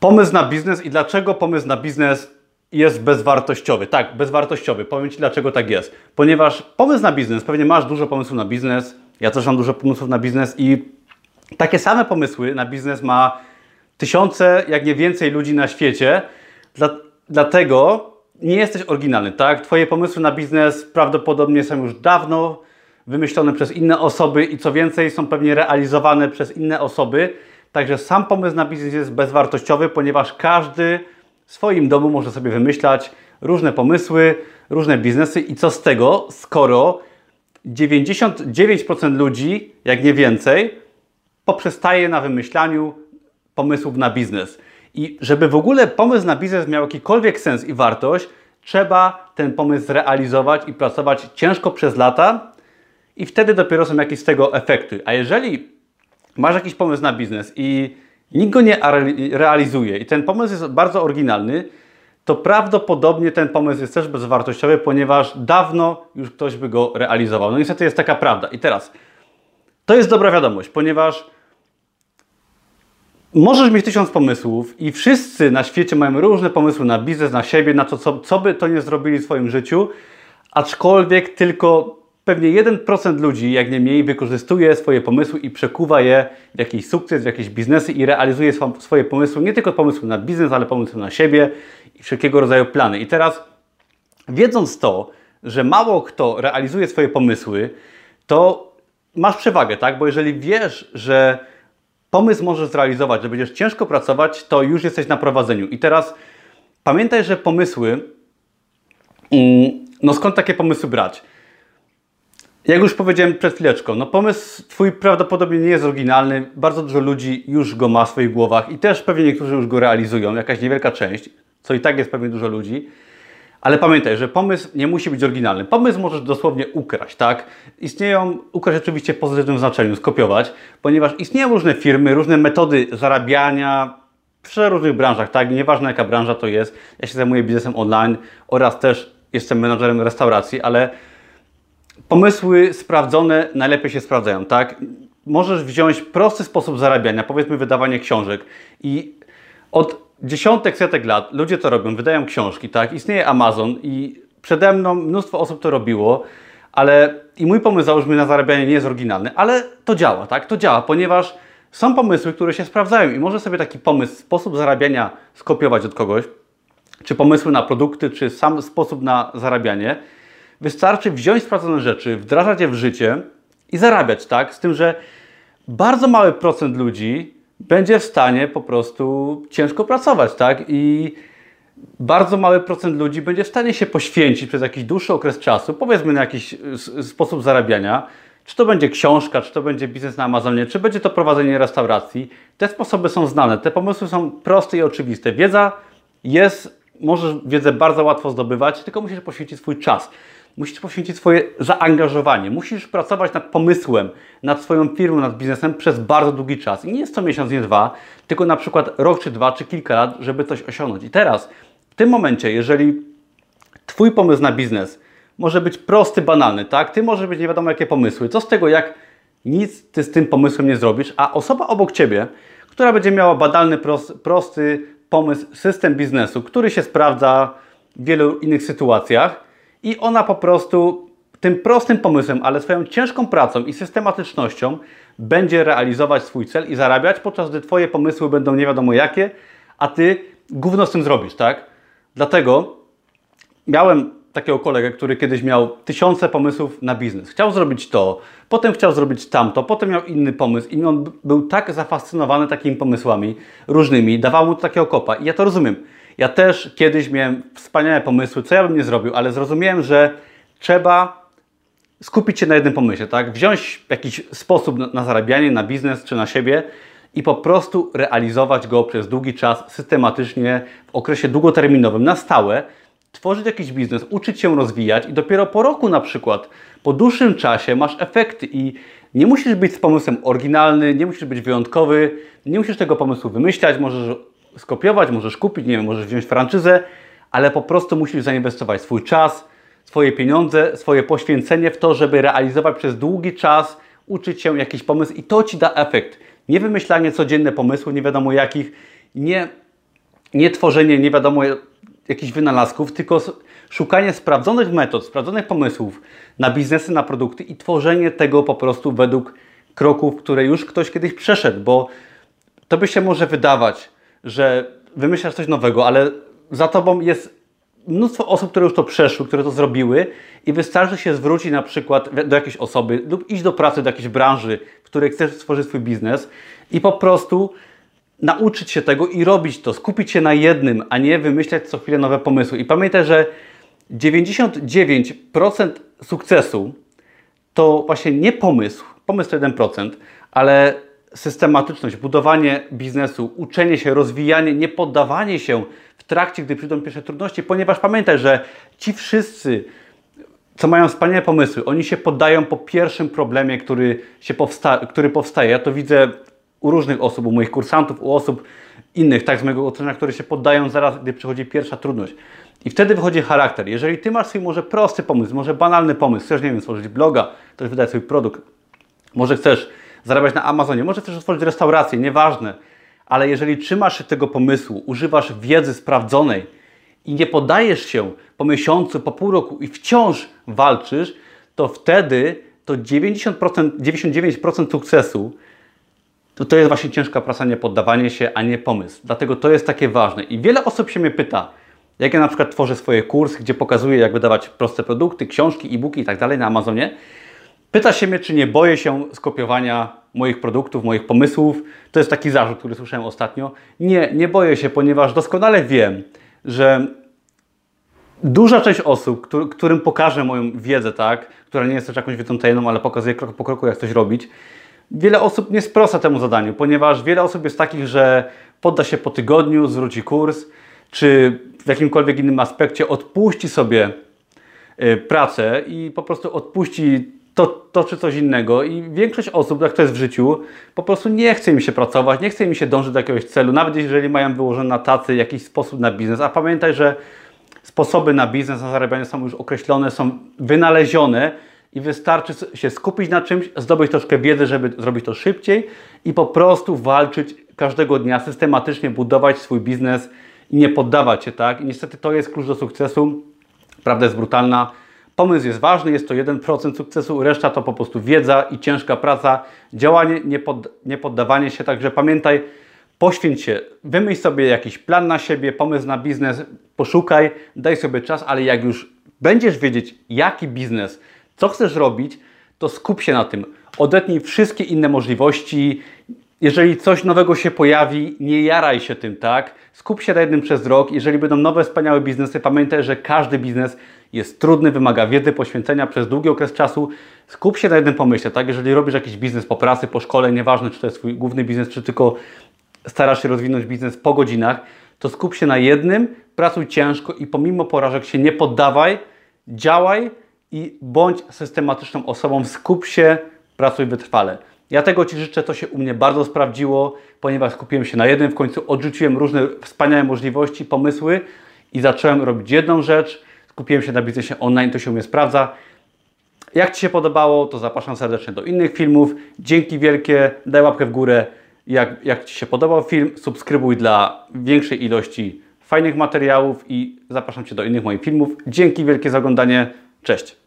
Pomysł na biznes i dlaczego pomysł na biznes jest bezwartościowy. Tak, bezwartościowy. Powiem Ci dlaczego tak jest. Ponieważ pomysł na biznes, pewnie masz dużo pomysłów na biznes, ja też mam dużo pomysłów na biznes i takie same pomysły na biznes ma tysiące, jak nie więcej ludzi na świecie. Dla, dlatego nie jesteś oryginalny, tak? Twoje pomysły na biznes prawdopodobnie są już dawno wymyślone przez inne osoby i co więcej są pewnie realizowane przez inne osoby. Także sam pomysł na biznes jest bezwartościowy, ponieważ każdy w swoim domu może sobie wymyślać różne pomysły, różne biznesy i co z tego, skoro 99% ludzi, jak nie więcej, poprzestaje na wymyślaniu pomysłów na biznes. I żeby w ogóle pomysł na biznes miał jakikolwiek sens i wartość, trzeba ten pomysł realizować i pracować ciężko przez lata i wtedy dopiero są jakieś z tego efekty. A jeżeli masz jakiś pomysł na biznes i nikt go nie realizuje i ten pomysł jest bardzo oryginalny, to prawdopodobnie ten pomysł jest też bezwartościowy, ponieważ dawno już ktoś by go realizował. No niestety jest taka prawda. I teraz, to jest dobra wiadomość, ponieważ możesz mieć tysiąc pomysłów i wszyscy na świecie mają różne pomysły na biznes, na siebie, na to, co, co by to nie zrobili w swoim życiu, aczkolwiek tylko pewnie 1% ludzi, jak nie mniej, wykorzystuje swoje pomysły i przekuwa je w jakiś sukces, w jakieś biznesy i realizuje swoje pomysły, nie tylko pomysły na biznes, ale pomysły na siebie i wszelkiego rodzaju plany. I teraz, wiedząc to, że mało kto realizuje swoje pomysły, to masz przewagę, tak? Bo jeżeli wiesz, że pomysł możesz zrealizować, że będziesz ciężko pracować, to już jesteś na prowadzeniu. I teraz pamiętaj, że pomysły, mm, no skąd takie pomysły brać? Jak już powiedziałem przed chwileczką, no pomysł Twój prawdopodobnie nie jest oryginalny. Bardzo dużo ludzi już go ma w swoich głowach i też pewnie niektórzy już go realizują, jakaś niewielka część, co i tak jest pewnie dużo ludzi. Ale pamiętaj, że pomysł nie musi być oryginalny. Pomysł możesz dosłownie ukraść, tak? Istnieją, ukraść oczywiście w pozytywnym znaczeniu, skopiować, ponieważ istnieją różne firmy, różne metody zarabiania w różnych branżach, tak? Nieważne jaka branża to jest. Ja się zajmuję biznesem online oraz też jestem menadżerem restauracji, ale pomysły sprawdzone najlepiej się sprawdzają, tak? Możesz wziąć prosty sposób zarabiania, powiedzmy wydawanie książek i od dziesiątek, setek lat ludzie to robią, wydają książki, tak? Istnieje Amazon i przede mną mnóstwo osób to robiło, ale i mój pomysł załóżmy na zarabianie nie jest oryginalny, ale to działa, tak? To działa, ponieważ są pomysły, które się sprawdzają i może sobie taki pomysł, sposób zarabiania skopiować od kogoś, czy pomysły na produkty, czy sam sposób na zarabianie. Wystarczy wziąć sprawdzone rzeczy, wdrażać je w życie i zarabiać, tak? Z tym, że bardzo mały procent ludzi będzie w stanie po prostu ciężko pracować, tak? I bardzo mały procent ludzi będzie w stanie się poświęcić przez jakiś dłuższy okres czasu, powiedzmy na jakiś sposób zarabiania, czy to będzie książka, czy to będzie biznes na Amazonie, czy będzie to prowadzenie restauracji. Te sposoby są znane, te pomysły są proste i oczywiste. Wiedza jest, możesz wiedzę bardzo łatwo zdobywać, tylko musisz poświęcić swój czas. Musisz poświęcić swoje zaangażowanie. Musisz pracować nad pomysłem, nad swoją firmą, nad biznesem przez bardzo długi czas. I nie jest to miesiąc, nie dwa, tylko na przykład rok czy dwa, czy kilka lat, żeby coś osiągnąć. I teraz, w tym momencie, jeżeli Twój pomysł na biznes może być prosty, banalny, tak? Ty możesz być nie wiadomo jakie pomysły. Co z tego, jak nic Ty z tym pomysłem nie zrobisz, a osoba obok Ciebie, która będzie miała badalny, prosty pomysł, system biznesu, który się sprawdza w wielu innych sytuacjach, i ona po prostu tym prostym pomysłem, ale swoją ciężką pracą i systematycznością będzie realizować swój cel i zarabiać, podczas gdy Twoje pomysły będą nie wiadomo jakie, a Ty gówno z tym zrobisz, tak? Dlatego miałem takiego kolegę, który kiedyś miał tysiące pomysłów na biznes. Chciał zrobić to, potem chciał zrobić tamto, potem miał inny pomysł i on był tak zafascynowany takimi pomysłami różnymi, dawał mu takiego kopa i ja to rozumiem. Ja też kiedyś miałem wspaniałe pomysły, co ja bym nie zrobił, ale zrozumiałem, że trzeba skupić się na jednym pomyśle, tak? Wziąć jakiś sposób na, zarabianie, na biznes czy na siebie i po prostu realizować go przez długi czas, systematycznie, w okresie długoterminowym, na stałe, tworzyć jakiś biznes, uczyć się rozwijać i dopiero po roku na przykład, po dłuższym czasie masz efekty i nie musisz być z pomysłem oryginalny, nie musisz być wyjątkowy, nie musisz tego pomysłu wymyślać, możesz skopiować, możesz kupić, nie wiem, możesz wziąć franczyzę, ale po prostu musisz zainwestować swój czas, swoje pieniądze, swoje poświęcenie w to, żeby realizować przez długi czas, uczyć się jakiś pomysł i to Ci da efekt. Nie wymyślanie codzienne pomysłów, nie wiadomo jakich, nie nie tworzenie nie wiadomo jakichś wynalazków, tylko szukanie sprawdzonych metod, sprawdzonych pomysłów na biznesy, na produkty i tworzenie tego po prostu według kroków, które już ktoś kiedyś przeszedł, bo to by się może wydawać, że wymyślasz coś nowego, ale za tobą jest mnóstwo osób, które już to przeszły, które to zrobiły i wystarczy się zwrócić na przykład do jakiejś osoby lub iść do pracy, do jakiejś branży, w której chcesz stworzyć swój biznes i po prostu nauczyć się tego i robić to, skupić się na jednym, a nie wymyślać co chwilę nowe pomysły. I pamiętaj, że 99% sukcesu to właśnie nie pomysł, pomysł to 1%, ale systematyczność, budowanie biznesu, uczenie się, rozwijanie, nie poddawanie się w trakcie, gdy przyjdą pierwsze trudności, ponieważ pamiętaj, że ci wszyscy, co mają wspaniałe pomysły, oni się poddają po pierwszym problemie, który, się powsta który powstaje. Ja to widzę u różnych osób, u moich kursantów, u osób innych, tak z mojego otoczenia, które się poddają zaraz, gdy przychodzi pierwsza trudność. I wtedy wychodzi charakter. Jeżeli Ty masz swój może prosty pomysł, może banalny pomysł, chcesz, nie wiem, stworzyć bloga, też wydać swój produkt, może chcesz zarabiać na Amazonie, może chcesz otworzyć restaurację, nieważne, ale jeżeli trzymasz się tego pomysłu, używasz wiedzy sprawdzonej i nie podajesz się po miesiącu, po pół roku i wciąż walczysz, to wtedy to 90%, 99% sukcesu to, to jest właśnie ciężka praca, nie poddawanie się, a nie pomysł. Dlatego to jest takie ważne. I wiele osób się mnie pyta, jak ja na przykład tworzę swoje kursy, gdzie pokazuję, jak wydawać proste produkty, książki, e-booki i tak dalej na Amazonie. Pyta się mnie, czy nie boję się skopiowania moich produktów, moich pomysłów. To jest taki zarzut, który słyszałem ostatnio. Nie, nie boję się, ponieważ doskonale wiem, że duża część osób, którym pokażę moją wiedzę, tak, która nie jest też jakąś wiedzą tajemną, ale pokazuje krok po kroku, jak coś robić, wiele osób nie sprosta temu zadaniu, ponieważ wiele osób jest takich, że podda się po tygodniu, zwróci kurs, czy w jakimkolwiek innym aspekcie odpuści sobie y, pracę i po prostu odpuści to, to czy coś innego. I większość osób, jak to jest w życiu, po prostu nie chce im się pracować, nie chce im się dążyć do jakiegoś celu, nawet jeżeli mają wyłożony na tacy jakiś sposób na biznes. A pamiętaj, że sposoby na biznes, na zarabianie są już określone, są wynalezione i wystarczy się skupić na czymś, zdobyć troszkę wiedzy, żeby zrobić to szybciej i po prostu walczyć każdego dnia, systematycznie budować swój biznes i nie poddawać się, tak? I niestety to jest klucz do sukcesu. Prawda jest brutalna. Pomysł jest ważny, jest to 1% sukcesu, reszta to po prostu wiedza i ciężka praca, działanie, nie, pod, nie poddawanie się. Także pamiętaj, poświęć się, wymyśl sobie jakiś plan na siebie, pomysł na biznes, poszukaj, daj sobie czas, ale jak już będziesz wiedzieć, jaki biznes, co chcesz robić, to skup się na tym. Odetnij wszystkie inne możliwości. Jeżeli coś nowego się pojawi, nie jaraj się tym, tak? Skup się na jednym przez rok. Jeżeli będą nowe, wspaniałe biznesy, pamiętaj, że każdy biznes jest trudny, wymaga wiedzy, poświęcenia przez długi okres czasu. Skup się na jednym pomyśle, tak? Jeżeli robisz jakiś biznes po pracy, po szkole, nieważne czy to jest twój główny biznes, czy tylko starasz się rozwinąć biznes po godzinach, to skup się na jednym, pracuj ciężko i pomimo porażek się nie poddawaj, działaj i bądź systematyczną osobą, skup się, pracuj wytrwale. Ja tego Ci życzę, to się u mnie bardzo sprawdziło, ponieważ skupiłem się na jednym, w końcu odrzuciłem różne wspaniałe możliwości, pomysły i zacząłem robić jedną rzecz, skupiłem się na biznesie online, to się u mnie sprawdza. Jak Ci się podobało, to zapraszam serdecznie do innych filmów. Dzięki wielkie, daj łapkę w górę, jak, jak Ci się podobał film, subskrybuj dla większej ilości fajnych materiałów i zapraszam Cię do innych moich filmów. Dzięki wielkie za oglądanie, cześć!